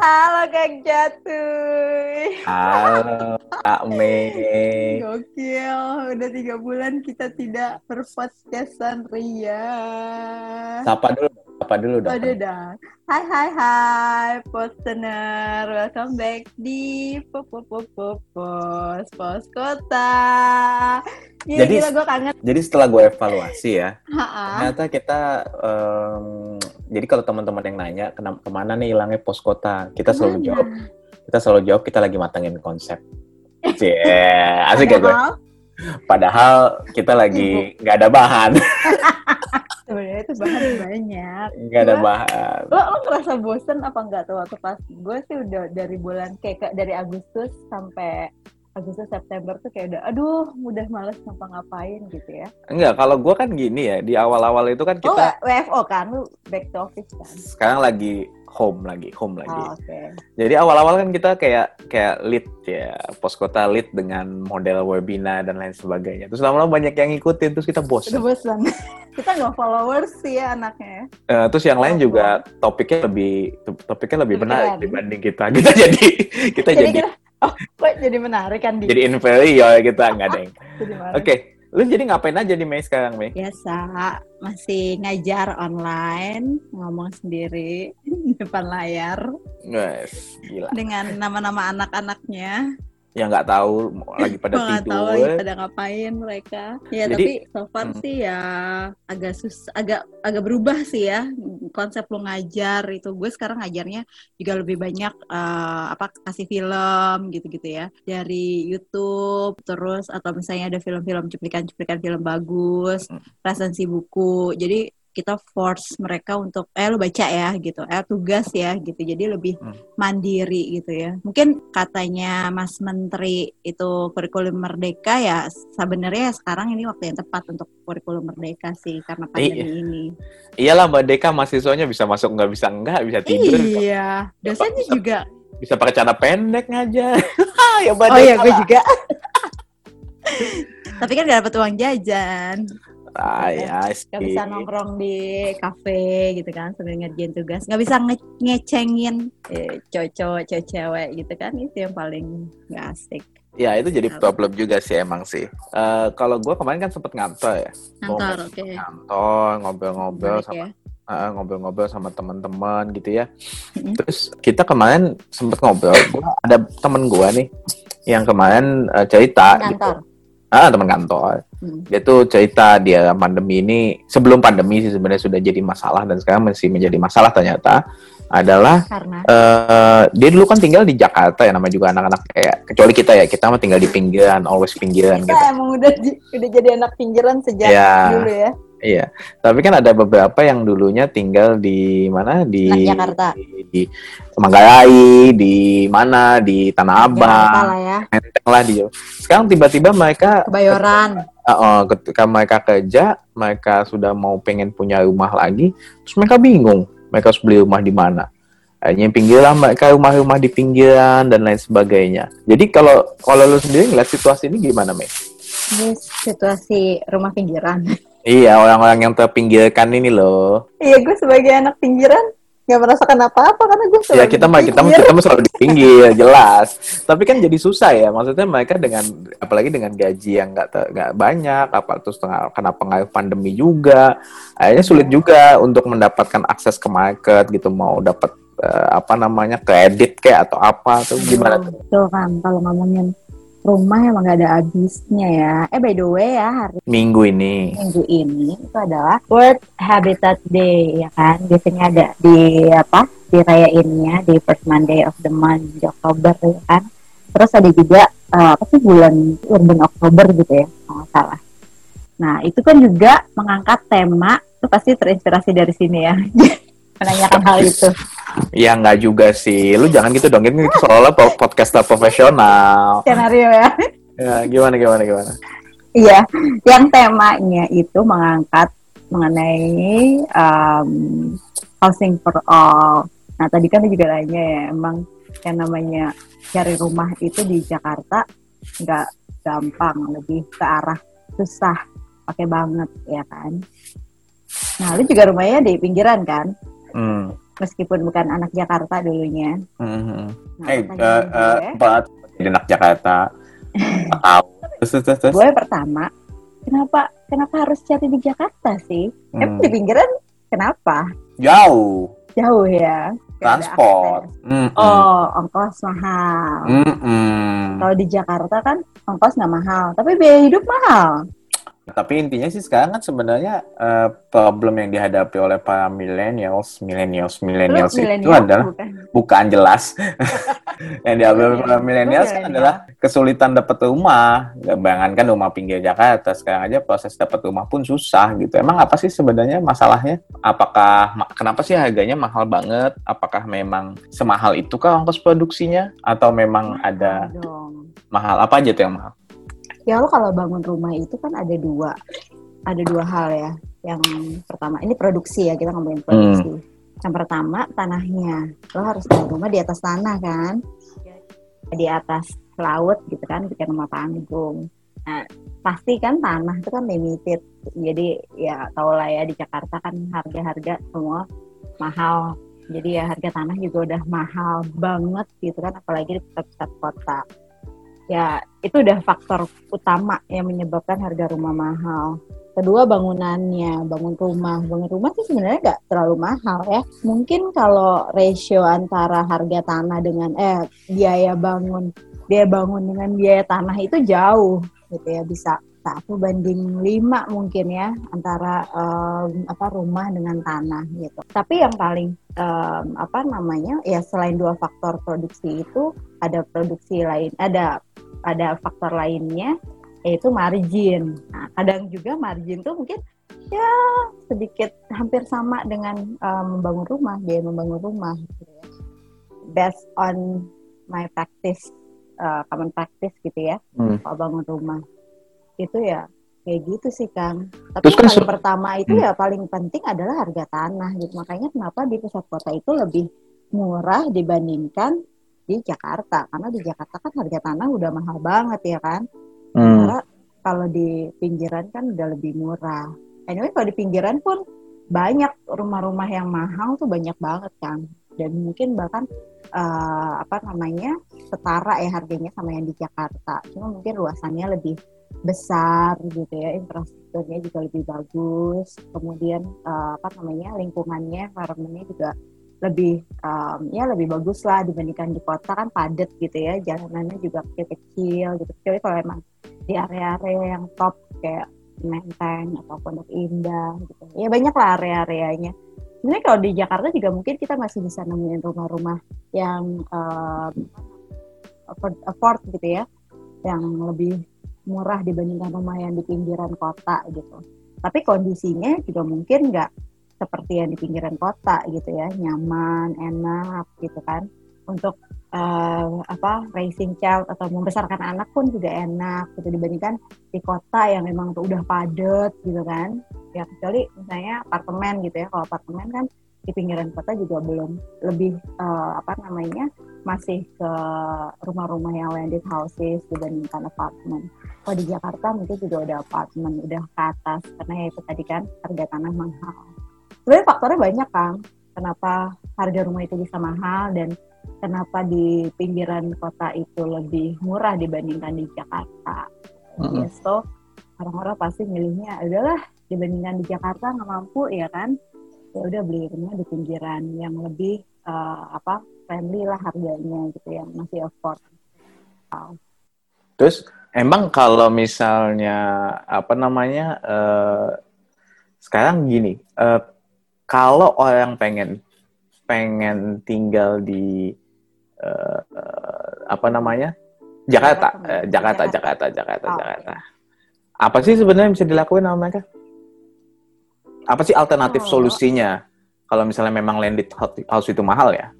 Halo Kang Jatuh. Halo Kak Mei. Gokil, udah tiga bulan kita tidak berpodcastan Ria. Sapa dulu, sapa dulu dong. Udah dah. Hai hai hai, postener. Welcome back di Pop Pop Pop Pop Pos Pos Kota. Gila, Jadi- gila gue kangen. Jadi setelah gue evaluasi ya, ternyata kita em, jadi kalau teman-teman yang nanya kena- ke mana nih hilangnya pos kota, kita selalu jawab, kita selalu jawab kita lagi matangin konsep. Cie, asik gak gue? Padahal kita lagi nggak ada bahan, sebenarnya itu bahan banyak. nggak ada bahan. lo lo ngerasa bosen apa enggak tuh waktu pas? Gue sih udah dari bulan kayak dari Agustus sampai Agustus September tuh kayak udah aduh udah males ngapa-ngapain gitu ya. Enggak, kalau gue kan gini ya, di awal-awal itu kan oh kita WFO kan lu back to office kan? Sekarang lagi home lagi, home lagi. oh, oke Jadi awal-awal kan kita kayak kayak lead ya, pos kota lead dengan model webinar dan lain sebagainya. Terus lama-lama banyak yang ngikutin, terus kita udah bosan. bosan kita nggak followers sih ya anaknya Eh, terus yang lain Oh, juga topiknya lebih topiknya lebih menarik dibanding kita. Kita jadi kita jadi jadi kita oh kok jadi menarik kan di jadi inferior kita nggak menarik. Oke, lu jadi ngapain aja di Mei sekarang Mei? biasa masih ngajar online ngomong sendiri di depan layar Guys, gila. dengan nama-nama anak-anaknya Yang nggak tahu lagi pada Gua nggak tahu lagi tidur. pada ngapain mereka. Ya Jadi- tapi so far Hmm. sih ya agak sus agak agak berubah sih ya konsep lu ngajar itu. Gue sekarang ngajarnya juga lebih banyak eh, apa kasih film gitu-gitu ya dari YouTube terus atau misalnya ada film-film cuplikan-cuplikan film bagus, Hmm. resensi buku. Jadi kita force mereka untuk eh lu baca ya gitu, eh tugas ya gitu. Jadi lebih Hmm. mandiri gitu ya. Mungkin katanya Mas Menteri itu kurikulum merdeka ya sebenarnya sekarang ini waktu yang tepat untuk kurikulum merdeka sih karena pandemi Iya. ini. Iyalah Mbak Deka mahasiswanya bisa masuk nggak bisa enggak, bisa tidur, Iya, dosennya juga. bisa pakai celana pendek ngajar. ya Mbak Oh iya, Deka gue juga. Tapi kan gak dapat uang jajan, Ah, ya, gak bisa nongkrong di kafe gitu kan sambil ngerjain tugas, gak bisa nge ngecengin eh, cowok-cowok, cewek gitu kan itu yang paling gak asik. Ya itu jadi problem juga sih emang sih. Eh kalau gue kemarin kan sempet ngantor ya, Mau oke. ngantor ngobrol-ngobrol sama ya. ngobrol-ngobrol sama teman-teman gitu ya. Terus kita kemarin sempet ngobrol. Gua ada temen gue nih yang kemarin eh, cerita gitu. Kantor. Ah teman kantor. Hmm. Dia tuh cerita dia pandemi ini sebelum pandemi sih sebenarnya sudah jadi masalah dan sekarang masih menjadi masalah ternyata adalah Karena eh dia dulu kan tinggal di Jakarta ya namanya juga anak-anak kayak kecuali kita ya kita mah tinggal di pinggiran always pinggiran gitu. kita emang udah udah jadi anak pinggiran sejak Iya. dulu ya. Iya. Tapi kan ada beberapa yang dulunya tinggal di mana di Jakarta. di, di Manggarai, di mana di Tanah Jakarta Abang, lah ya. Menteng lah di Sekarang tiba-tiba mereka Kebayoran. Uh, ketika mereka kerja, mereka sudah mau pengen punya rumah lagi, terus mereka bingung, mereka harus beli rumah di mana. Akhirnya pinggiran mereka rumah-rumah di pinggiran dan lain sebagainya. Jadi kalau kalau lu sendiri ngeliat situasi ini gimana, Mei? Ini situasi rumah pinggiran. Iya, orang-orang yang terpinggirkan ini loh. Iya, gue sebagai anak pinggiran nggak merasakan apa-apa karena gue Ya selalu kita mah di kita mah pinggir. kita mah selalu di pinggir, jelas. Tapi kan jadi susah ya, maksudnya mereka dengan apalagi dengan gaji yang nggak nggak banyak, apa terus tengah- kena pengaruh pandemi juga, akhirnya sulit juga untuk mendapatkan akses ke market gitu, mau dapat eh, apa namanya kredit kayak atau apa tuh gimana tuh? Betul kan, kalau ngomongin rumah emang gak ada habisnya ya. Eh by the way ya, hari Minggu ini. minggu ini itu adalah World Habitat Day ya kan. Biasanya ada di apa? Dirayainnya di first Monday of the month di Oktober ya kan. Terus ada juga eh, apa sih bulan Urban Oktober gitu ya, kalau salah. Nah, itu kan juga mengangkat tema, itu pasti terinspirasi dari sini ya. Menanyakan hal itu. Ya nggak juga sih, lu jangan gitu dong, ini seolah po- podcaster profesional. Skenario ya. Ya, gimana gimana gimana? Iya, yang temanya itu mengangkat mengenai um, housing for all. Nah, tadi kan juga nanya ya, emang yang namanya cari rumah itu di Jakarta nggak gampang, lebih ke arah susah, pakai banget ya kan. Nah, lu juga rumahnya di pinggiran kan? Hmm. Meskipun bukan anak Jakarta dulunya. Mm-hmm. Nah, hey, uh, uh, jadi anak Jakarta. Tahu. terus, terus, terus. Gue pertama, kenapa kenapa harus cari di Jakarta sih? Hmm. Emang di pinggiran kenapa? Jauh. Jauh ya. Transport. Mm -mm. Oh, ongkos mahal. Mm -mm. Kalau di Jakarta kan ongkos nggak mahal, tapi biaya hidup mahal. Tapi intinya sih sekarang kan sebenarnya uh, problem yang dihadapi oleh para millennials, millennials, millennials itu adalah bukan, bukan jelas. yang dihadapi para millennials kan adalah kesulitan dapat rumah. Bayangkan rumah pinggir Jakarta sekarang aja proses dapat rumah pun susah gitu. Emang apa sih sebenarnya masalahnya? Apakah kenapa sih harganya mahal banget? Apakah memang semahal itu kah ongkos produksinya atau memang ada mahal apa aja tuh yang mahal? Ya lo kalau bangun rumah itu kan ada dua ada dua hal ya. Yang pertama ini produksi ya kita ngomongin produksi. Hmm. yang pertama tanahnya. Lo harus bangun rumah di atas tanah kan? Di atas laut gitu kan bikin rumah panggung. Nah pasti kan tanah itu kan limited. Jadi ya tau lah ya di Jakarta kan harga-harga semua mahal. Jadi ya harga tanah juga udah mahal banget gitu kan apalagi di pusat-pusat kota ya itu udah faktor utama yang menyebabkan harga rumah mahal. Kedua bangunannya, bangun rumah. Bangun rumah sih sebenarnya nggak terlalu mahal ya. Mungkin kalau ratio antara harga tanah dengan eh biaya bangun, biaya bangun dengan biaya tanah itu jauh gitu ya bisa satu banding lima mungkin ya antara um, apa rumah dengan tanah gitu. Tapi yang paling um, apa namanya ya selain dua faktor produksi itu ada produksi lain, ada ada faktor lainnya yaitu margin. Nah, kadang juga margin tuh mungkin ya sedikit hampir sama dengan um, membangun rumah, biaya membangun rumah. Gitu ya. Based on my practice, uh, common practice gitu ya, hmm. kalau bangun rumah itu ya kayak gitu sih Kang. Tapi Terus yang kan paling pertama itu hmm. ya paling penting adalah harga tanah gitu. Makanya kenapa di pusat kota itu lebih murah dibandingkan di Jakarta. Karena di Jakarta kan harga tanah udah mahal banget ya kan? Hmm. karena kalau di pinggiran kan udah lebih murah. Anyway kalau di pinggiran pun banyak rumah-rumah yang mahal tuh banyak banget kan? Dan mungkin bahkan uh, apa namanya setara ya harganya sama yang di Jakarta. Cuma mungkin luasannya lebih besar gitu ya infrastrukturnya juga lebih bagus. Kemudian uh, apa namanya lingkungannya environmentnya juga lebih um, ya lebih bagus lah dibandingkan di kota kan padat gitu ya jalanannya juga kecil-kecil gitu. Kecuali kalau emang di area-area yang top kayak Menteng atau Pondok Indah gitu. Ya banyak lah area-areanya. Sebenarnya kalau di Jakarta juga mungkin kita masih bisa nemuin rumah-rumah yang um, afford, afford gitu ya. Yang lebih murah dibandingkan rumah yang di pinggiran kota gitu. Tapi kondisinya juga mungkin nggak seperti yang di pinggiran kota gitu ya nyaman enak gitu kan. Untuk uh, apa raising child atau membesarkan anak pun juga enak gitu. Dibandingkan di kota yang memang tuh udah padat gitu kan. Ya kecuali misalnya apartemen gitu ya. Kalau apartemen kan di pinggiran kota juga belum lebih uh, apa namanya masih ke rumah-rumah yang landed houses dibandingkan apartemen. Kalau di Jakarta mungkin juga udah apartemen, udah ke atas. Karena ya itu tadi kan harga tanah mahal sebenarnya faktornya banyak kan kenapa harga rumah itu bisa mahal dan kenapa di pinggiran kota itu lebih murah dibandingkan di Jakarta. Mm-hmm. Yes, so orang-orang pasti milihnya adalah dibandingkan di Jakarta nggak mampu ya kan, ya udah beli rumah di pinggiran yang lebih uh, apa friendly lah harganya gitu yang masih afford. Wow. Terus emang kalau misalnya apa namanya uh, sekarang gini, uh, kalau orang pengen pengen tinggal di uh, uh, apa namanya Jakarta, uh, Jakarta, Jakarta, Jakarta, oh, Jakarta. Apa sih sebenarnya bisa dilakuin sama mereka? Apa sih alternatif oh. solusinya kalau misalnya memang landed house itu mahal ya?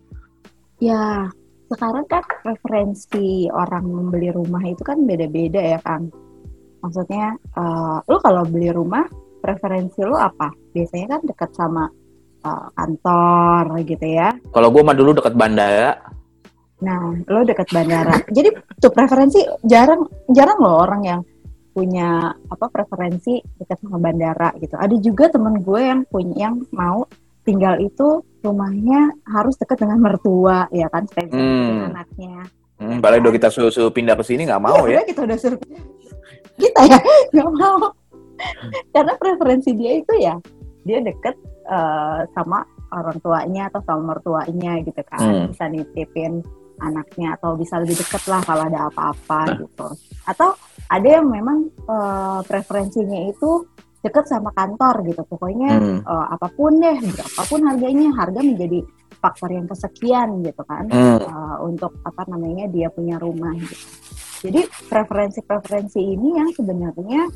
Ya, sekarang kan preferensi orang membeli rumah itu kan beda-beda ya, Kang. Maksudnya, uh, lu kalau beli rumah, preferensi lu apa? Biasanya kan dekat sama uh, kantor gitu ya. Kalau gue mah dulu dekat bandara. Nah, lo dekat bandara. Jadi tuh preferensi jarang jarang loh orang yang punya apa preferensi dekat sama bandara gitu. Ada juga temen gue yang punya yang mau tinggal itu rumahnya harus dekat dengan mertua ya kan supaya bisa Hmm. anaknya Hmm, balik udah kita suruh-suruh pindah ke sini nggak mau ya? Iya, kita udah suruh kita ya nggak mau karena preferensi dia itu ya dia deket eh, sama orang tuanya atau sama mertuanya gitu kan Hmm. bisa nitipin anaknya atau bisa lebih deket lah kalau ada Nah. apa-apa gitu atau ada yang memang eh, preferensinya itu deket sama kantor gitu pokoknya Hmm. eh, apa pun deh berapapun harganya harga menjadi faktor yang kesekian gitu kan Hmm. uh, untuk apa namanya dia punya rumah gitu. Jadi preferensi-preferensi ini yang sebenarnya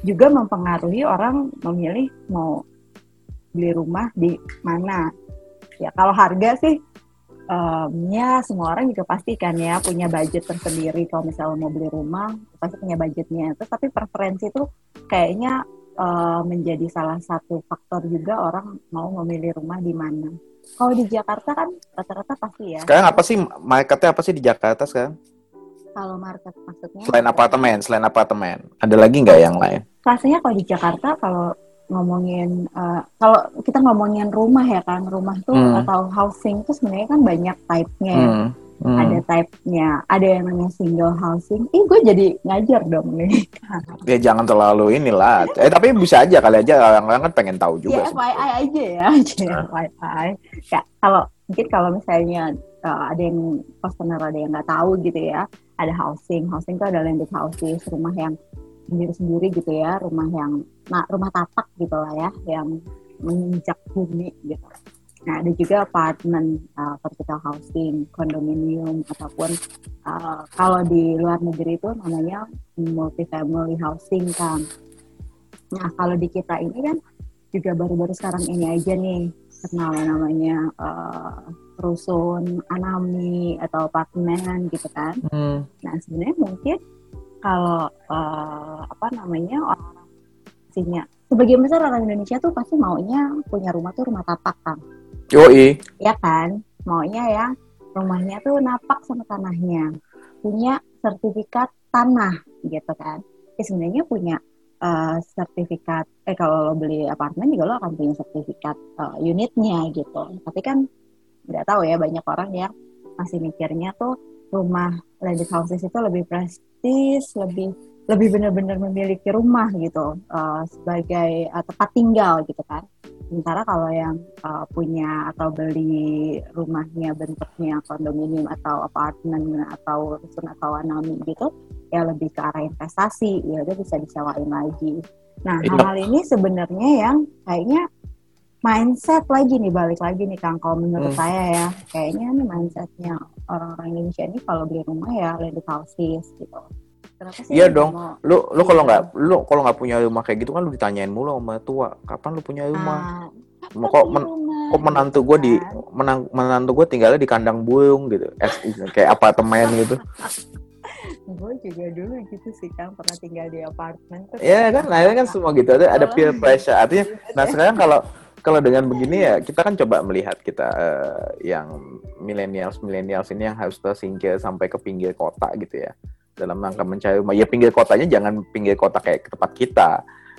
juga mempengaruhi orang memilih mau beli rumah di mana. Ya kalau harga sih em, ya semua orang juga pasti kan ya punya budget tersendiri kalau misalnya mau beli rumah pasti punya budgetnya. Terus tapi preferensi itu kayaknya eh, menjadi salah satu faktor juga orang mau memilih rumah di mana. Kalau di Jakarta kan rata-rata pasti ya. Sekarang apa sih marketnya apa sih di Jakarta sekarang? Kalau market maksudnya Selain apartemen, selain apartemen, ada lagi nggak yang lain? rasanya kalau di Jakarta kalau ngomongin eh, kalau kita ngomongin rumah ya kan rumah tuh Hmm. atau housing tuh sebenarnya kan banyak type-nya ya. Hmm. Hmm. ada type-nya ada yang namanya single housing ih gue jadi ngajar dong nih Ya jangan terlalu inilah. Eh tapi bisa aja kali aja orang-orang kan pengen tahu juga. ya sih. FYI aja ya FYI ya kalau mungkin kalau misalnya eh, ada yang customer ada yang nggak tahu gitu ya ada housing housing itu ada landed houses rumah yang sendiri-sendiri gitu ya rumah yang nah rumah tapak gitu lah ya yang menginjak bumi gitu. Nah ada juga apartemen uh, vertical housing kondominium ataupun uh, kalau di luar negeri itu namanya multifamily housing kan nah kalau di kita ini kan juga baru-baru sekarang ini aja nih kenal namanya uh, rusun anami atau apartemen gitu kan. Hmm. Nah sebenarnya mungkin kalau eh, apa namanya orang sebagian besar orang Indonesia tuh pasti maunya punya rumah tuh rumah tapak kan, Yoi. ya kan? Maunya ya rumahnya tuh napak sama tanahnya, punya sertifikat tanah gitu kan? Ya sebenarnya punya eh, sertifikat eh kalau lo beli apartemen juga lo akan punya sertifikat eh, unitnya gitu. Tapi kan nggak tahu ya banyak orang yang masih mikirnya tuh rumah landed houses itu lebih prestis, lebih lebih benar-benar memiliki rumah gitu uh, sebagai uh, tempat tinggal gitu kan. Sementara kalau yang uh, punya atau beli rumahnya bentuknya kondominium atau apartemen atau rusun atau anami gitu, ya lebih ke arah investasi, ya udah bisa disewain lagi. Nah hal-hal ini sebenarnya yang kayaknya mindset lagi nih balik lagi nih Kang kalau menurut Hmm. saya ya kayaknya nih mindsetnya orang-orang Indonesia ini kalau beli rumah ya landed houses gitu. Kenapa sih? Iya dong. mau- Lu lu kalau Iya. nggak lu kalau nggak punya rumah kayak gitu kan lu ditanyain mulu sama tua, kapan lu punya rumah? Ah, Mau kapan kok men- rumah, Kok menantu gitu gue di kan. menang, menantu gue tinggalnya di kandang burung gitu, kayak apartemen gitu. Gue juga dulu gitu sih Kang pernah tinggal di apartemen. terus Ya kan, akhirnya kan semua gitu ada ada peer pressure. Artinya, nah sekarang kalau kalau dengan begini ya kita kan coba melihat kita eh, yang millennials millennials ini yang harus tersingkir sampai ke pinggir kota gitu ya dalam rangka mencari rumah. Ya pinggir kotanya jangan pinggir kota kayak ke tempat kita.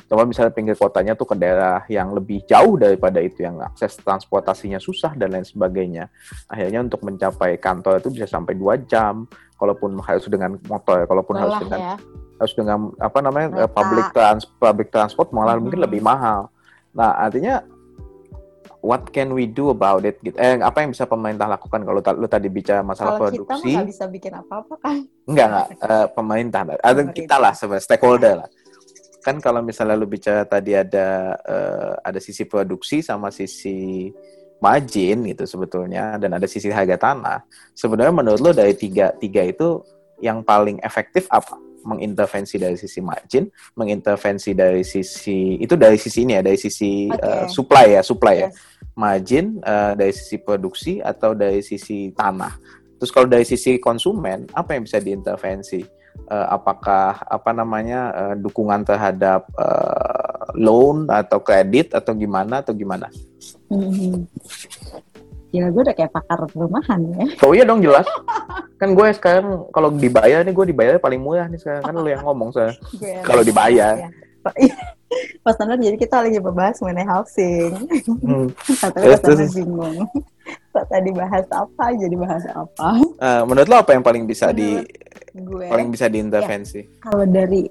Coba misalnya pinggir kotanya tuh ke daerah yang lebih jauh daripada itu yang akses transportasinya susah dan lain sebagainya. Akhirnya untuk mencapai kantor itu bisa sampai dua jam. Kalaupun harus dengan motor, kalaupun harus Lelah dengan ya. harus dengan apa namanya Kereta. public trans public transport malah Mhm. mungkin lebih mahal. Nah artinya what can we do about it? Gitu. Eh apa yang bisa pemerintah lakukan kalau ta- lu tadi bicara masalah Kalau kita produksi? nggak bisa bikin apa-apa kan. Enggak enggak Eh, pemerintah, ada kita lah sebagai stakeholder lah. Kan kalau misalnya lu bicara tadi ada eh, ada sisi produksi sama sisi margin gitu sebetulnya dan ada sisi harga tanah. Sebenarnya menurut lu dari tiga tiga itu yang paling efektif apa? Mengintervensi dari sisi margin, mengintervensi dari sisi itu dari sisi ini ya, dari sisi Oke. eh, supply ya, supply ya. Yes. Margin eh, dari sisi produksi atau dari sisi tanah. Terus kalau dari sisi konsumen, apa yang bisa diintervensi? Eh, apakah apa namanya eh, dukungan terhadap eh, loan atau kredit atau gimana atau gimana? Mhm. Gila gue udah kayak pakar rumahan ya. Oh iya dong jelas. kan gue sekarang kalau dibayar nih gue dibayar paling murah nih sekarang kan lu yang ngomong saya. Kalau dibayar. Ya. Mas Tanur jadi kita lagi membahas mengenai housing. Hmm. Tapi Mas Tanur bingung. Tadi bahas apa, jadi bahas apa. Uh, menurut lo apa yang paling bisa di gue, paling bisa diintervensi? Ya, kalau dari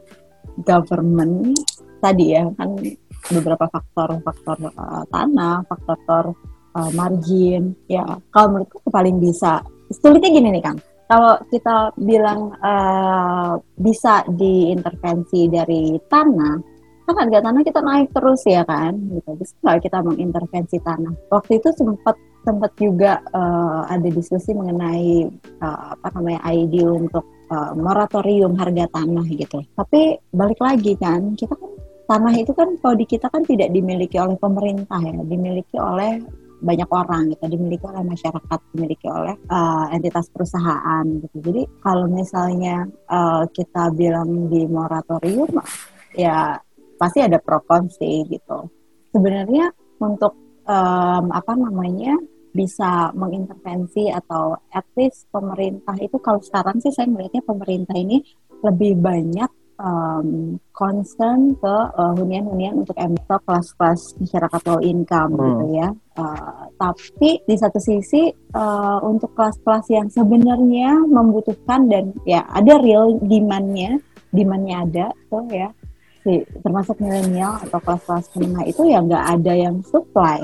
government tadi ya kan beberapa faktor-faktor uh, tanah, faktor uh, margin. Ya, kalau menurutku paling bisa. Sulitnya gini nih Kang kalau kita bilang uh, bisa diintervensi dari tanah, kan harga tanah kita naik terus ya kan, gitu. Bisa nggak kita mengintervensi tanah? Waktu itu sempat sempat juga uh, ada diskusi mengenai uh, apa namanya ID untuk uh, moratorium harga tanah gitu. Tapi balik lagi kan, kita kan tanah itu kan kalau di kita kan tidak dimiliki oleh pemerintah ya, dimiliki oleh banyak orang gitu dimiliki oleh masyarakat dimiliki oleh uh, entitas perusahaan gitu. Jadi kalau misalnya uh, kita bilang di moratorium ya pasti ada pro sih gitu. Sebenarnya untuk um, apa namanya bisa mengintervensi atau at least pemerintah itu kalau sekarang sih saya melihatnya pemerintah ini lebih banyak um, concern ke uh, hunian-hunian untuk emito kelas-kelas masyarakat low income hmm. gitu ya. Uh, tapi di satu sisi uh, untuk kelas-kelas yang sebenarnya membutuhkan dan ya ada real demandnya, demandnya ada tuh ya. Si, termasuk milenial atau kelas-kelas menengah itu ya nggak ada yang supply.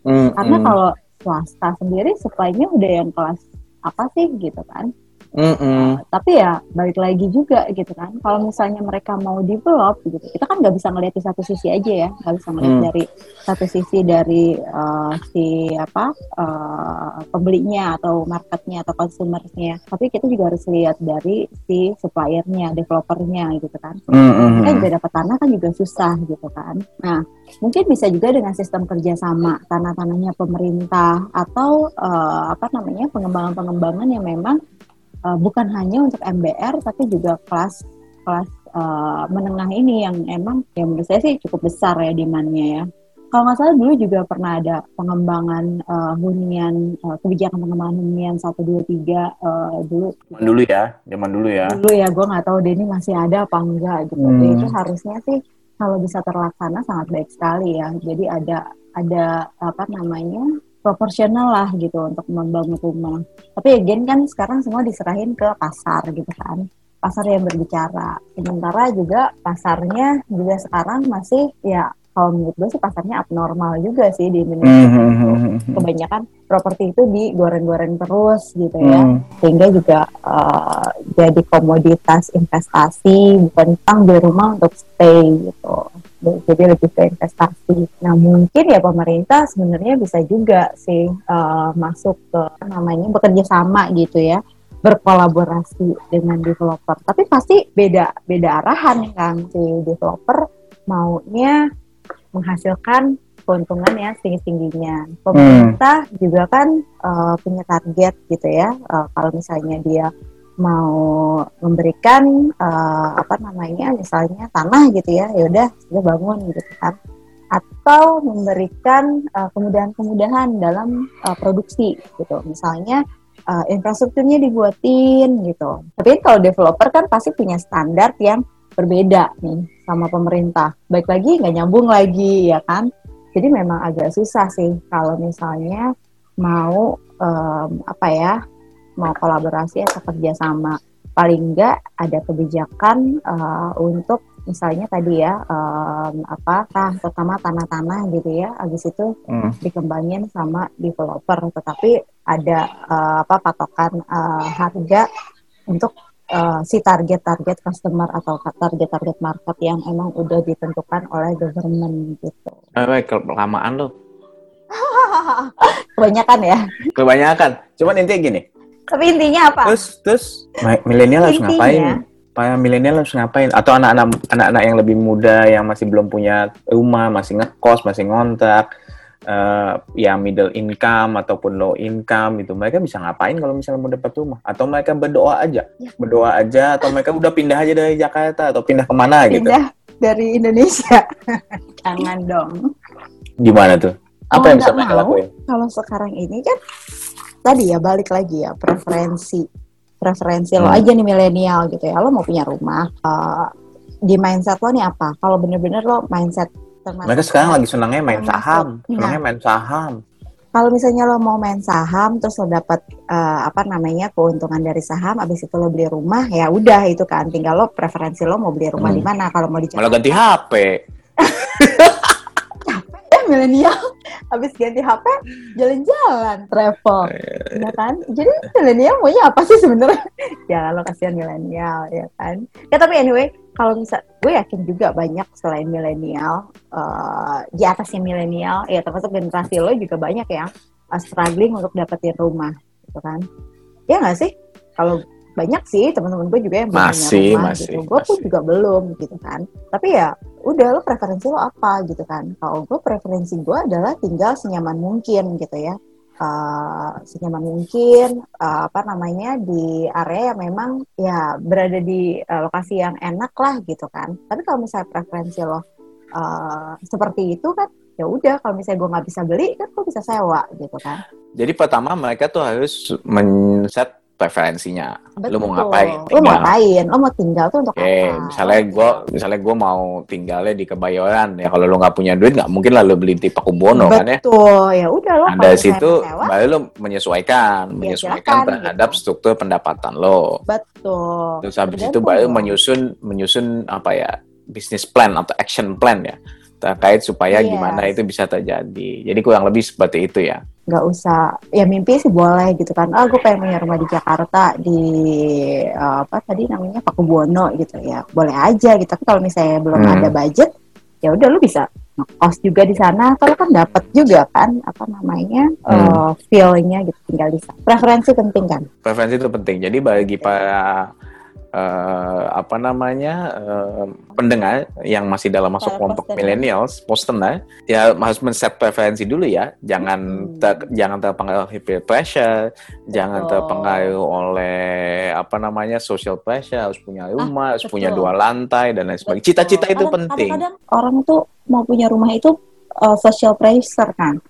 Hmm, Karena hmm. kalau swasta sendiri supply-nya udah yang kelas apa sih gitu kan? Mm -hmm. uh, tapi ya balik lagi juga gitu kan. Kalau misalnya mereka mau develop gitu, kita kan nggak bisa ngelihat di satu sisi aja ya, nggak bisa ngelihat mm. dari satu sisi dari uh, si apa uh, pembelinya atau marketnya atau consumernya. Tapi kita juga harus lihat dari si suppliernya, developernya gitu kan. Mm -hmm. Kita juga dapat tanah kan juga susah gitu kan. Nah mungkin bisa juga dengan sistem kerjasama tanah-tanahnya pemerintah atau uh, apa namanya pengembangan-pengembangan yang memang uh, bukan hanya untuk MBR tapi juga kelas kelas uh, menengah ini yang emang ya menurut saya sih cukup besar ya demandnya ya. Kalau nggak salah dulu juga pernah ada pengembangan uh, hunian uh, kebijakan pengembangan hunian satu dua tiga dulu. Zaman dulu ya, zaman dulu ya. Dulu ya, gue nggak tahu deh ini masih ada apa enggak gitu. Hmm. Jadi itu harusnya sih kalau bisa terlaksana sangat baik sekali ya. Jadi ada ada apa namanya proporsional lah gitu untuk membangun rumah. Tapi again kan sekarang semua diserahin ke pasar gitu kan. Pasar yang berbicara. Sementara juga pasarnya juga sekarang masih ya kalau menurut gue sih pasarnya abnormal juga sih di Indonesia. Mm-hmm. Kebanyakan properti itu digoreng-goreng terus gitu ya, mm. sehingga juga uh, jadi komoditas investasi bukan tentang beli rumah untuk stay gitu. Jadi lebih ke investasi. Nah mungkin ya pemerintah sebenarnya bisa juga sih uh, masuk ke namanya bekerja sama gitu ya berkolaborasi dengan developer. Tapi pasti beda beda arahan kan si developer maunya menghasilkan keuntungan ya tinggi-tingginya. Pemerintah hmm. juga kan uh, punya target gitu ya. Uh, kalau misalnya dia mau memberikan uh, apa namanya misalnya tanah gitu ya, ya udah sudah bangun gitu kan. Atau memberikan kemudahan-kemudahan dalam uh, produksi gitu. Misalnya uh, infrastrukturnya dibuatin gitu. Tapi kalau developer kan pasti punya standar yang berbeda nih sama pemerintah. Baik lagi nggak nyambung lagi ya kan. Jadi memang agak susah sih kalau misalnya mau um, apa ya mau kolaborasi atau kerjasama. Paling nggak ada kebijakan uh, untuk misalnya tadi ya um, apa nah, terutama tanah-tanah gitu ya habis itu hmm. dikembangin sama developer tetapi ada uh, apa patokan uh, harga untuk uh, si target-target customer atau target-target market yang emang udah ditentukan oleh government gitu. Eh, kelamaan lo. Kebanyakan ya. Kebanyakan. Cuman intinya gini. Tapi intinya apa? Terus terus milenial harus ngapain? Para milenial harus ngapain? Atau anak-anak anak-anak yang lebih muda yang masih belum punya rumah, masih ngekos, masih ngontrak, uh, ya middle income ataupun low income itu mereka bisa ngapain kalau misalnya mau dapat rumah atau mereka berdoa aja ya. berdoa aja atau mereka udah pindah aja dari Jakarta atau pindah ke mana pindah gitu pindah dari Indonesia jangan dong gimana tuh apa oh, yang bisa mereka lakuin kalau sekarang ini kan tadi ya balik lagi ya preferensi preferensi hmm. lo aja nih milenial gitu ya lo mau punya rumah uh, di mindset lo nih apa? Kalau bener-bener lo mindset Mereka sekarang lagi senangnya main saham, Nah. senangnya main saham. kalau misalnya lo mau main saham terus lo dapat eh, apa namanya keuntungan dari saham abis itu lo beli rumah ya udah itu kan tinggal lo preferensi lo mau beli rumah Hmm. di mana kalau mau di Malah ganti HP. milenial. Habis ganti HP jalan-jalan. Travel. Ya kan? Jadi milenial maunya apa sih sebenarnya? Ya lo kasihan milenial ya kan? Ya tapi anyway kalau misal gue yakin juga banyak selain milenial eh, di atasnya milenial ya termasuk generasi lo juga banyak yang eh, struggling untuk dapetin rumah gitu kan? Ya nggak sih? Kalau banyak sih teman-teman gue juga yang belum Masih, rumah masih, gitu. Gue pun juga belum gitu kan. Tapi ya udah lo preferensi lo apa gitu kan. Kalau gue preferensi gue adalah tinggal senyaman mungkin gitu ya. Eh, senyaman mungkin eh, apa namanya di area yang memang ya berada di eh, lokasi yang enak lah gitu kan. Tapi kalau misalnya preferensi lo eh, seperti itu kan ya udah kalau misalnya gue nggak bisa beli kan gue bisa sewa gitu kan. Jadi pertama mereka tuh harus men-set preferensinya. Lu mau Betul. ngapain? lo mau Tinggal. ngapain lo mau tinggal tuh untuk Oke, apa misalnya gue misalnya gua mau tinggalnya di Kebayoran ya kalau lu nggak punya duit nggak mungkin lah lu beli di Pakubono kan ya. betul ya udah dari misalnya situ mau baru lu menyesuaikan, menyesuaikan silakan, terhadap gitu. struktur pendapatan lo. betul Terus habis itu Tergantung baru menyusun menyusun apa ya bisnis plan atau action plan ya terkait supaya Yes. gimana itu bisa terjadi. Jadi kurang lebih seperti itu ya. nggak usah ya mimpi sih boleh gitu kan ah gue pengen punya rumah di Jakarta di eh, apa tadi namanya Pakubuwono gitu ya boleh aja gitu tapi kalau misalnya belum Hmm. ada budget ya udah lu bisa ngekos juga di sana kalau kan dapat juga kan apa namanya Hmm. eh, feel-nya gitu tinggal di sana preferensi penting kan Preferensi itu penting. Jadi bagi para eh, apa namanya eh, pendengar yang masih dalam masuk Para kelompok postener. millennials, postener, ya harus men-set preferensi dulu ya. Jangan Hmm. ter- jangan terpengaruh peer pressure, jangan Betul. terpengaruh oleh apa namanya social pressure, harus punya rumah, harus punya Ah, betul. dua lantai dan lain sebagainya. Cita-cita itu Kadang- penting. kadang-kadang orang tuh mau punya rumah itu eh, social pressure kan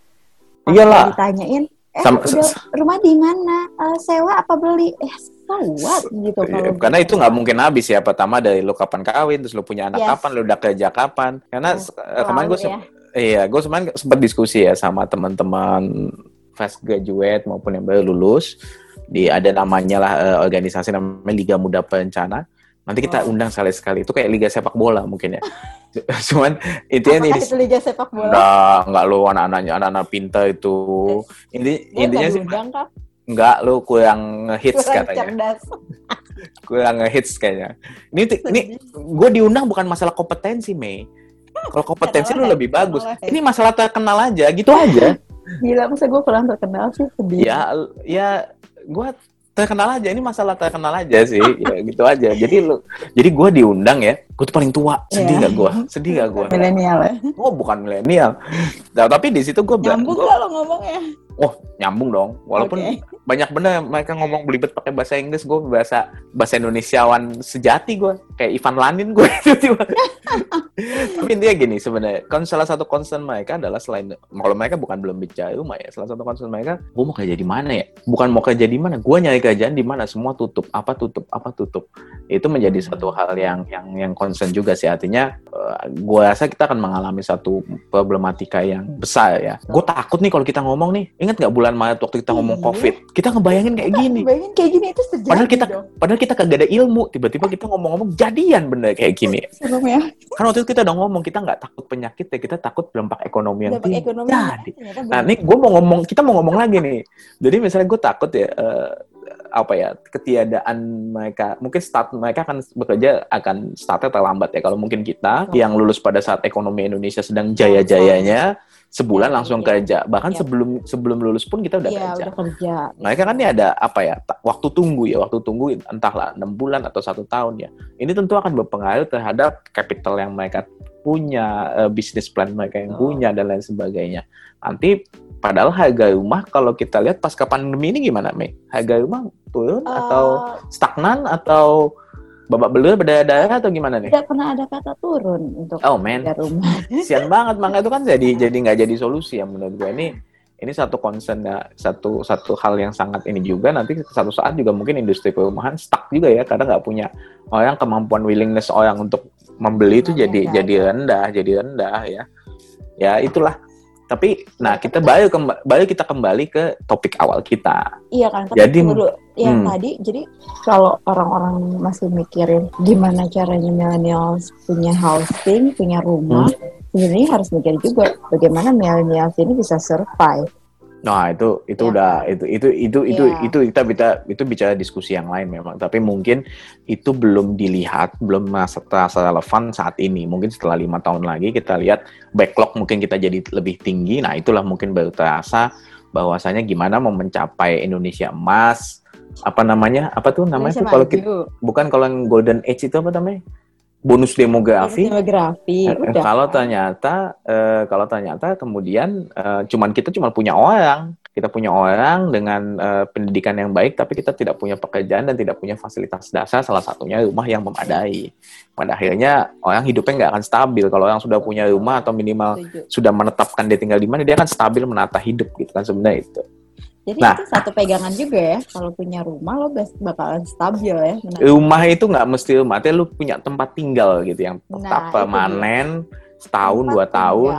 Iyalah. ditanyain eh Sama- udah rumah di mana Eh, sewa apa beli eh what gitu Iya, kalau karena gitu. itu nggak mungkin habis ya. Pertama dari lu kapan kawin, terus lu punya anak Yes. kapan, lu udah kerja kapan. Karena Oh, kemarin gue ya. Iya, gue kemarin sempat diskusi ya sama teman-teman fresh graduate maupun yang baru lulus di ada namanya lah eh, organisasi namanya Liga Muda Perencana. Nanti kita Oh. undang sekali-sekali. Itu kayak liga sepak bola mungkin ya. Cuman intinya nih itu liga sepak bola enggak enggak lu anak-anaknya anak-anak pintar itu. Gua intinya nggak sih Kak. Enggak lu kurang hits Kurang katanya. cerdas. Kurang hits kayaknya. Ini ini gue diundang bukan masalah kompetensi, Mei. Kalau kompetensi lu lebih bagus. Ini masalah terkenal aja, gitu aja. gila masa gue kurang terkenal sih? Sedih. Ya ya gue terkenal aja. Ini masalah terkenal aja sih. Ya gitu aja. Jadi lu jadi gue diundang ya. Gue tuh paling tua. Sedih Iya. gak gue sedih gak gue milenial ya? Oh bukan milenial. Nah, tapi di situ gue nyambung gak lo ngomongnya oh nyambung dong. Walaupun Oke. banyak bener mereka ngomong belibet pakai bahasa Inggris gue bahasa bahasa Indonesiawan sejati gue kayak Ivan Lanin gue tiba tapi intinya gini sebenarnya kan salah satu concern mereka adalah selain kalau mereka bukan belum bicara rumah ya salah satu concern mereka gue mau kerja di mana ya? Bukan mau kerja di mana gue nyari kerjaan di mana semua tutup. Apa tutup? Apa tutup? Itu menjadi satu hal yang yang yang concern juga sih. Artinya gue rasa kita akan mengalami satu problematika yang besar ya. Gue takut nih kalau kita ngomong nih ingat nggak bulan Maret waktu kita ngomong Iya. covid kita ngebayangin kayak gini bayangin kayak gini itu terjadi Padahal kita dong. padahal kita kagak ada ilmu, tiba-tiba kita ngomong-ngomong jadian bener kayak gini. serem ya Kan waktu itu kita udah ngomong kita nggak takut penyakit ya, kita takut dampak ekonomi yang tinggi. ekonomi Jadi, nah bener. nih gue mau ngomong, kita mau ngomong lagi nih. Jadi misalnya gue takut ya eh, apa ya ketiadaan mereka, mungkin start mereka akan bekerja akan startnya terlambat ya. Kalau mungkin kita Oh. yang lulus pada saat ekonomi Indonesia sedang jaya-jayanya, sebulan langsung Iya. kerja. Bahkan Iya. sebelum sebelum lulus pun kita udah Iya, kerja. udah kerja Mereka kan ini ada apa ya waktu tunggu ya waktu tunggu entahlah enam bulan atau satu tahun ya. Ini tentu akan berpengaruh terhadap capital yang mereka punya, eh, bisnis plan mereka yang Oh. punya dan lain sebagainya. Nanti padahal harga rumah kalau kita lihat pasca pandemi ini gimana, Mei? Harga rumah turun atau Eh, stagnan atau babak belur berdarah atau gimana nih? tidak pernah ada kata turun untuk Oh man, harga rumah. Sian banget. Makanya itu kan jadi jadi nggak jadi solusi ya menurut gue ini ini satu concern ya. Satu satu hal yang sangat ini juga. Nanti satu saat juga mungkin industri perumahan stuck juga ya karena nggak punya orang kemampuan willingness orang untuk membeli itu Demandnya jadi nggak jadi ada. rendah jadi rendah ya. Ya itulah tapi nah kita balik kemba- balik kita kembali ke topik awal kita Iya kan, tapi Jadi- dulu yang hmm. tadi, jadi kalau orang-orang masih mikirin gimana caranya millennials punya housing, punya rumah, Hmm. sebenarnya harus mikir juga bagaimana millennials ini bisa survive. Nah itu itu Iya udah itu itu itu itu Iya. itu kita bisa itu bicara diskusi yang lain memang. Tapi mungkin itu belum dilihat belum masa terasa relevan saat ini. Mungkin setelah lima tahun lagi kita lihat backlog mungkin kita jadi lebih tinggi. Nah itulah mungkin baru terasa bahwasanya gimana mau mencapai Indonesia emas apa namanya apa tuh namanya tuh Indonesia kalau kita bukan kalau yang golden age itu apa namanya bonus demografi demografi, Eh, udah. Kalau ternyata, eh, kalau ternyata kemudian eh, cuman kita cuma punya orang, kita punya orang dengan eh, pendidikan yang baik, tapi kita tidak punya pekerjaan dan tidak punya fasilitas dasar, salah satunya rumah yang memadai. Pada akhirnya orang hidupnya nggak akan stabil. Kalau orang sudah punya rumah atau minimal Setuju. sudah menetapkan dia tinggal di mana, dia akan stabil menata hidup gitu kan sebenarnya itu. Jadi Nah. itu satu pegangan juga ya, kalau punya rumah lo bakalan stabil ya. Benar. Rumah itu nggak mesti rumah, artinya lu punya tempat tinggal gitu yang tetap Nah, permanen setahun Tempat dua tahun.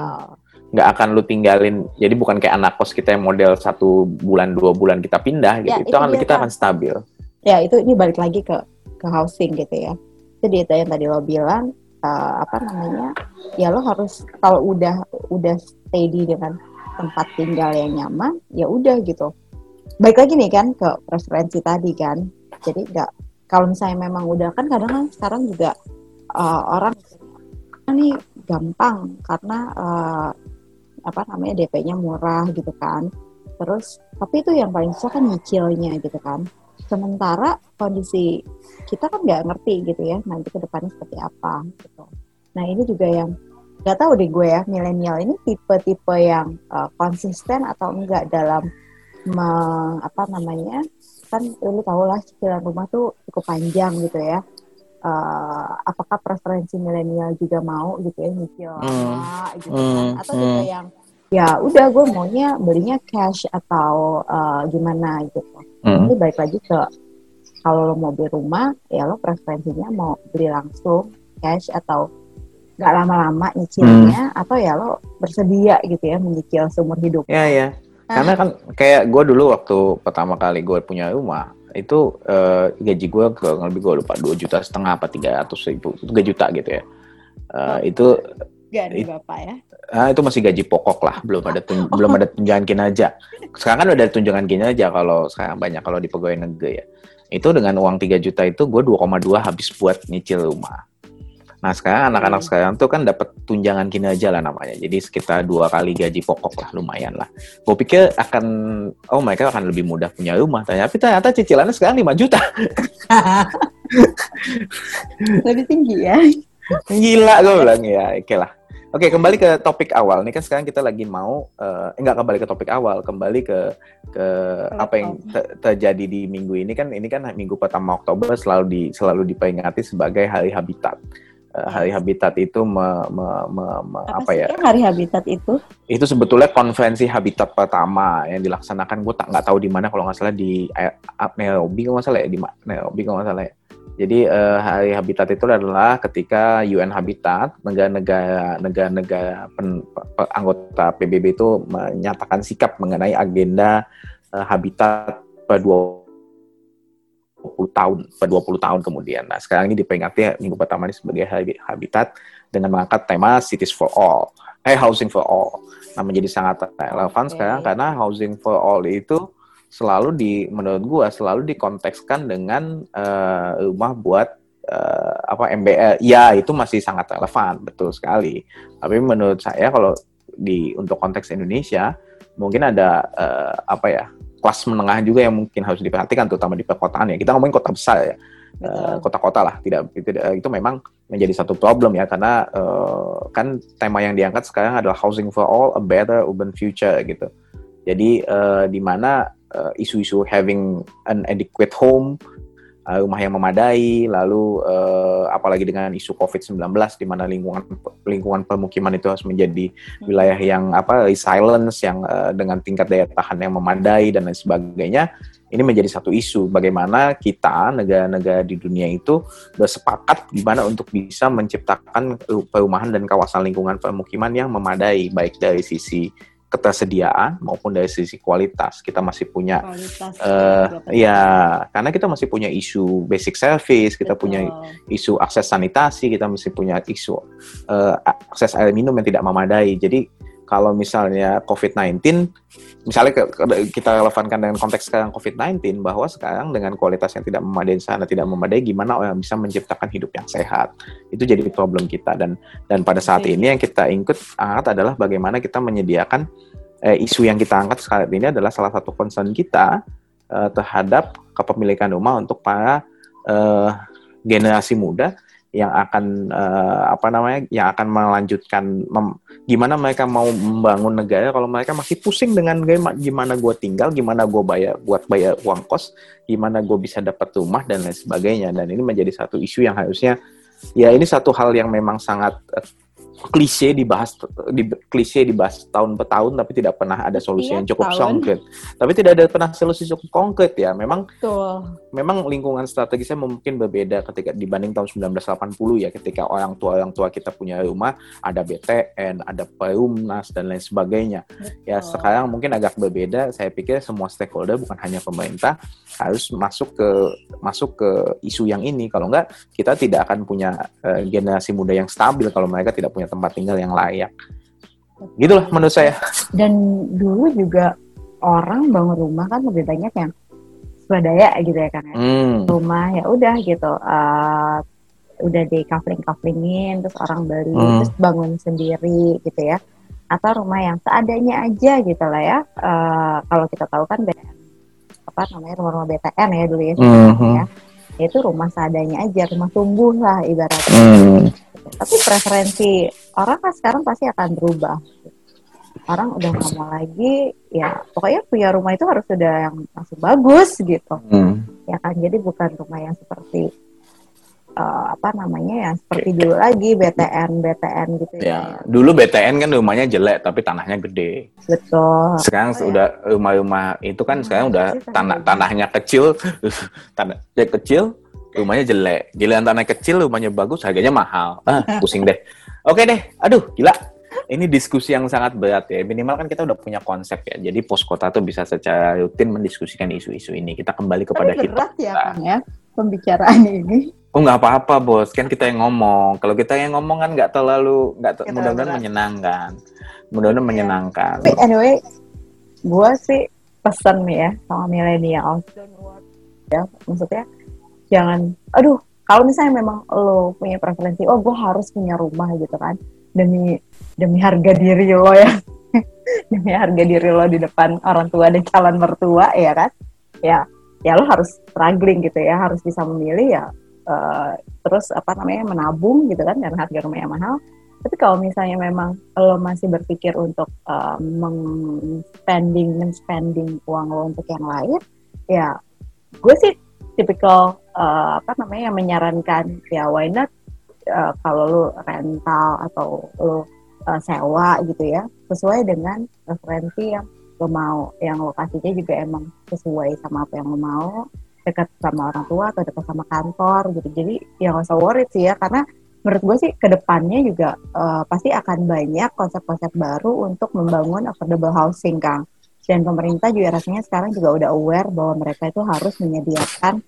nggak akan lu tinggalin jadi bukan kayak anak kos kita yang model satu bulan dua bulan kita pindah gitu Ya, itu itu akan dia, kita akan stabil ya itu ini balik lagi ke ke housing gitu ya jadi itu yang tadi lo bilang eh, apa namanya ya lo harus kalau udah udah steady dengan tempat tinggal yang nyaman ya udah gitu. Baik lagi nih kan ke preferensi tadi kan. Jadi nggak kalau misalnya memang udah kan kadang kan sekarang juga eh, orang ini gampang karena eh, apa namanya DP-nya murah gitu kan. Terus tapi itu yang paling susah kan nyicilnya gitu kan. Sementara kondisi kita kan nggak ngerti gitu ya nanti ke depannya seperti apa gitu. Nah ini juga yang nggak tahu deh gue ya milenial ini tipe-tipe yang uh, konsisten atau enggak dalam me- apa namanya kan lu tau lah cicilan rumah tuh cukup panjang gitu ya Uh, apakah preferensi milenial juga mau gitu ya nyicil Hmm. gitu kan Hmm, atau juga hmm. yang ya udah gue maunya belinya cash atau uh, gimana gitu Hmm. ini balik lagi ke kalau lo mau beli rumah ya lo preferensinya mau beli langsung cash atau nggak lama-lama nyicilnya Hmm. atau ya lo bersedia gitu ya menyicil seumur hidup. Ya ya. Karena kan kayak gue dulu waktu pertama kali gue punya rumah itu eh, gaji gue kurang lebih gue lupa dua juta setengah apa tiga ratus ribu tiga juta gitu ya. Eh, itu it- bapak ya? Ah, itu masih gaji pokok lah belum ada tun- belum ada tunjangan kinerja sekarang kan udah ada tunjangan kinerja kalau sekarang banyak kalau di pegawai negeri ya. Itu dengan uang 3 juta itu gue 2,2 habis buat nyicil rumah nah sekarang anak-anak Hmm. sekarang tuh kan dapat tunjangan kinerja lah namanya jadi sekitar dua kali gaji pokok lah lumayan lah gue pikir akan oh mereka akan lebih mudah punya rumah tapi ternyata cicilannya sekarang 5 juta lebih tinggi ya Gila gue bilang ya, oke lah. Oke kembali ke topik awal. Nih kan sekarang kita lagi mau eh, enggak kembali ke topik awal, kembali ke ke apa yang te- terjadi di minggu ini kan ini kan minggu pertama Oktober selalu di selalu diperingati sebagai Hari Habitat. Eh, Hari Habitat itu me- me- me- me- apa, sih ya? yang hari habitat itu Itu sebetulnya konferensi habitat pertama yang dilaksanakan gue tak nggak tahu di mana kalau nggak salah di eh, Nairobi kalau nggak salah ya di Nairobi kalau nggak salah ya. Jadi eh, Hari Habitat itu adalah ketika UN Habitat negara-negara negara-negara anggota PBB itu menyatakan sikap mengenai agenda eh, habitat per 20 tahun per 20 tahun kemudian. Nah, sekarang ini diperingati minggu pertama ini sebagai Habitat dengan mengangkat tema Cities for All, eh Housing for All. Nah, menjadi sangat relevan Oke. sekarang karena Housing for All itu selalu di menurut gua selalu dikontekskan dengan eh, rumah buat eh, apa MBR. Ya, itu masih sangat relevan, betul sekali. Tapi menurut saya kalau di untuk konteks Indonesia mungkin ada eh, apa ya kelas menengah juga yang mungkin harus diperhatikan terutama di perkotaan ya. Kita ngomongin kota besar ya. Eh, kota-kota lah tidak itu, itu memang menjadi satu problem ya karena eh, kan tema yang diangkat sekarang adalah housing for all a better urban future gitu. Jadi eh, di mana isu-isu having an adequate home uh, rumah yang memadai, lalu uh, apalagi dengan isu COVID-19 di mana lingkungan lingkungan permukiman itu harus menjadi hmm. wilayah yang apa resilience yang uh, dengan tingkat daya tahan yang memadai dan lain sebagainya. Ini menjadi satu isu bagaimana kita negara-negara di dunia itu bersepakat gimana untuk bisa menciptakan perumahan dan kawasan lingkungan permukiman yang memadai baik dari sisi ketersediaan maupun dari sisi kualitas. Kita masih punya kualitas, uh, ya karena kita masih punya isu basic service kita Betul. punya isu akses sanitasi kita masih punya isu uh, akses air minum yang tidak memadai. Jadi kalau misalnya COVID-19, misalnya kita relevankan dengan konteks sekarang COVID-19, bahwa sekarang dengan kualitas yang tidak memadai sana, tidak memadai, gimana orang bisa menciptakan hidup yang sehat. Itu jadi problem kita. Dan dan pada saat ini yang kita ingkut angkat adalah bagaimana kita menyediakan eh, isu yang kita angkat sekarang ini adalah salah satu concern kita eh, terhadap kepemilikan rumah untuk para eh, generasi muda yang akan uh, apa namanya yang akan melanjutkan mem, gimana mereka mau membangun negara. Kalau mereka masih pusing dengan gimana gue tinggal gimana gue bayar buat bayar uang kos gimana gue bisa dapat rumah dan lain sebagainya. Dan ini menjadi satu isu yang harusnya ya ini satu hal yang memang sangat uh, klise dibahas di klise dibahas tahun per tahun tapi tidak pernah ada solusi yang cukup konkret. Tapi tidak ada pernah solusi cukup konkret ya. Memang Betul. memang lingkungan strategisnya mungkin berbeda ketika dibanding tahun 1980 ya ketika orang tua orang tua kita punya rumah ada BTN, ada Perumnas dan lain sebagainya. Ya, Betul. Ya sekarang mungkin agak berbeda. Saya pikir semua stakeholder bukan hanya pemerintah harus masuk ke masuk ke isu yang ini. Kalau enggak kita tidak akan punya uh, generasi muda yang stabil kalau mereka tidak punya tempat tinggal yang layak. Gitulah menurut saya. Dan dulu juga orang bangun rumah kan lebih banyak yang swadaya gitu ya kan. Hmm. Rumah ya udah gitu. Uh, udah di kafling kaflingin terus orang beli hmm. terus bangun sendiri gitu ya atau rumah yang seadanya aja gitu lah ya uh, kalau kita tahu kan apa namanya rumah-rumah BTN ya dulu ya mm -hmm. ya itu rumah seadanya aja rumah tumbuh lah ibaratnya mm tapi preferensi orang kan sekarang pasti akan berubah orang udah nggak mau lagi ya pokoknya punya rumah itu harus sudah yang masih bagus gitu hmm. ya kan jadi bukan rumah yang seperti uh, apa namanya ya seperti dulu lagi BTN BTN gitu ya. ya. Dulu BTN kan rumahnya jelek tapi tanahnya gede. Betul. Sekarang oh, sudah rumah-rumah itu kan sekarang udah tanah tanahnya kecil, tanah kecil rumahnya jelek. Giliran tanah kecil, rumahnya bagus, harganya mahal. Ah, pusing deh. Oke deh, aduh gila. Ini diskusi yang sangat berat ya. Minimal kan kita udah punya konsep ya. Jadi pos kota tuh bisa secara rutin mendiskusikan isu-isu ini. Kita kembali kepada Tapi berat ya, kan ya, pembicaraan ini. Oh nggak apa-apa bos, kan kita yang ngomong. Kalau kita yang ngomong kan nggak terlalu, nggak ter mudah-mudahan menyenangkan. Mudah-mudahan yeah. menyenangkan. Tapi anyway, gue sih pesan nih ya sama milenial. Ya, maksudnya jangan aduh kalau misalnya memang lo punya preferensi oh gue harus punya rumah gitu kan demi demi harga diri lo ya. Demi harga diri lo di depan orang tua dan calon mertua ya kan? Ya ya lo harus struggling gitu ya harus bisa memilih ya uh, terus apa namanya menabung gitu kan karena harga rumahnya mahal. Tapi kalau misalnya memang lo masih berpikir untuk uh, meng-spending men-spending uang lo untuk yang lain ya gue sih tipikal uh, apa namanya yang menyarankan ya why not uh, kalau lu rental atau lu uh, sewa gitu ya sesuai dengan referensi yang lo mau. Yang lokasinya juga emang sesuai sama apa yang lo mau dekat sama orang tua atau dekat sama kantor gitu. Jadi ya nggak usah worried sih ya karena menurut gue sih ke depannya juga uh, pasti akan banyak konsep-konsep baru untuk membangun affordable housing kang. Dan pemerintah juga rasanya sekarang juga udah aware bahwa mereka itu harus menyediakan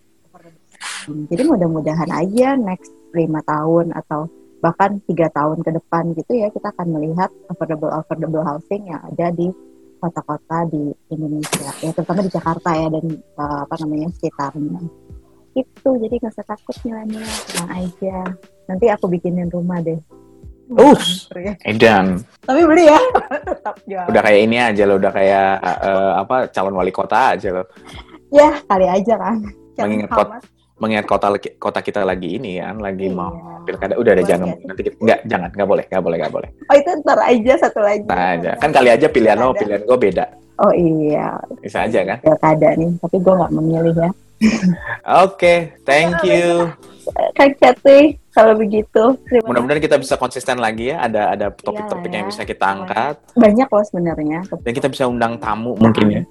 jadi mudah-mudahan aja next lima tahun atau bahkan tiga tahun ke depan gitu ya kita akan melihat affordable affordable housing yang ada di kota-kota di Indonesia ya terutama di Jakarta ya dan uh, apa namanya sekitarnya itu jadi nggak usah takut milenial tenang aja nanti aku bikinin rumah deh Uh, Edan. Tapi beli ya. Tetap jual. Udah kayak ini aja loh, udah kayak uh, apa calon wali kota aja loh. Ya, kali aja kan. Mengingat kota, mengingat kota kota kita lagi ini kan, lagi iya. mau pilkada. Udah ada jangan nanti kita, enggak jangan, enggak boleh, enggak boleh, enggak boleh. Oh, itu ntar aja satu lagi. Nah, aja. Kan kali aja pilihan lo, pilihan gue beda. Oh iya. Bisa aja kan? Pilkada nih, tapi gue nggak memilih ya. Oke, thank you. Kak Cathy, kalau begitu. Mudah-mudahan kita bisa konsisten lagi ya. Ada ada topik-topik Iyalah yang ya. bisa kita angkat banyak loh sebenarnya. dan kita bisa undang tamu mungkin ya.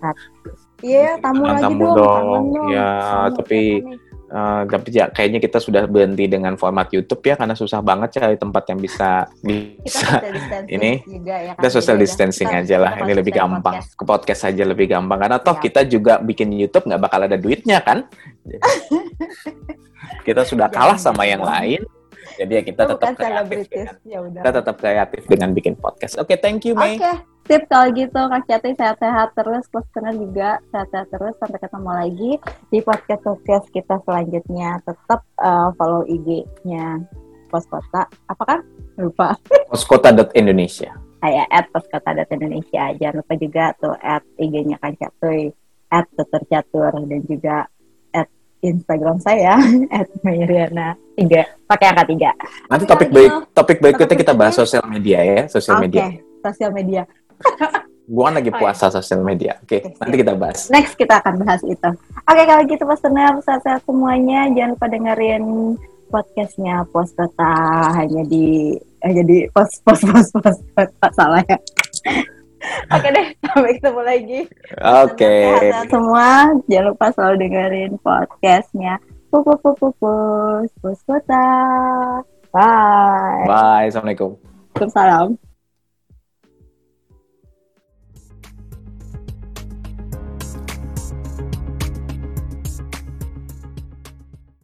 Iya, tamu lagi tamu dong. dong. Ya, tapi- Eh, tapi ya kayaknya kita sudah berhenti dengan format YouTube ya karena susah banget cari tempat yang bisa bisa distancing ini, juga ya kan. kita social Jadi distancing kita- aja lah ini lebih gampang podcast. ke podcast aja lebih gampang karena toh Iya. kita juga bikin YouTube nggak bakal ada duitnya kan kita sudah kalah sama yang lain jadi ya kita tetap kreatif dengan, Ya udah. kita tetap kreatif dengan bikin podcast oke thank you Oke, Mei sip kalau gitu Kak Cathy sehat-sehat terus, listener juga sehat-sehat terus sampai ketemu lagi di podcast-podcast kita selanjutnya. Tetap uh, follow IG-nya Pos Kota. Apa kan? Lupa. poskota.indonesia Saya at poskota.indonesia. Jangan lupa juga tuh at IG-nya Kak Catuy, at Tutur Catur dan juga at Instagram saya at Mayriana 3 pakai angka 3. nanti topik kalau baik gitu, topik berikutnya kita bahas sosial media ya sosial Oke, media sosial media. Gua kan lagi Oh, iya. puasa sosial media oke Oke, nanti siap. kita bahas Next kita akan bahas itu. Oke kalau gitu listener sehat-sehat semuanya. Jangan lupa dengerin podcastnya Pos Kota hanya di hanya di pos pos pos pos Kota salah ya. Oke deh, sampai ketemu lagi. oke Sehat-sehat semua. Jangan lupa selalu dengerin podcastnya Pupus Pupus Pus Pos Kota. Bye. bye assalamualaikum Waalaikumsalam.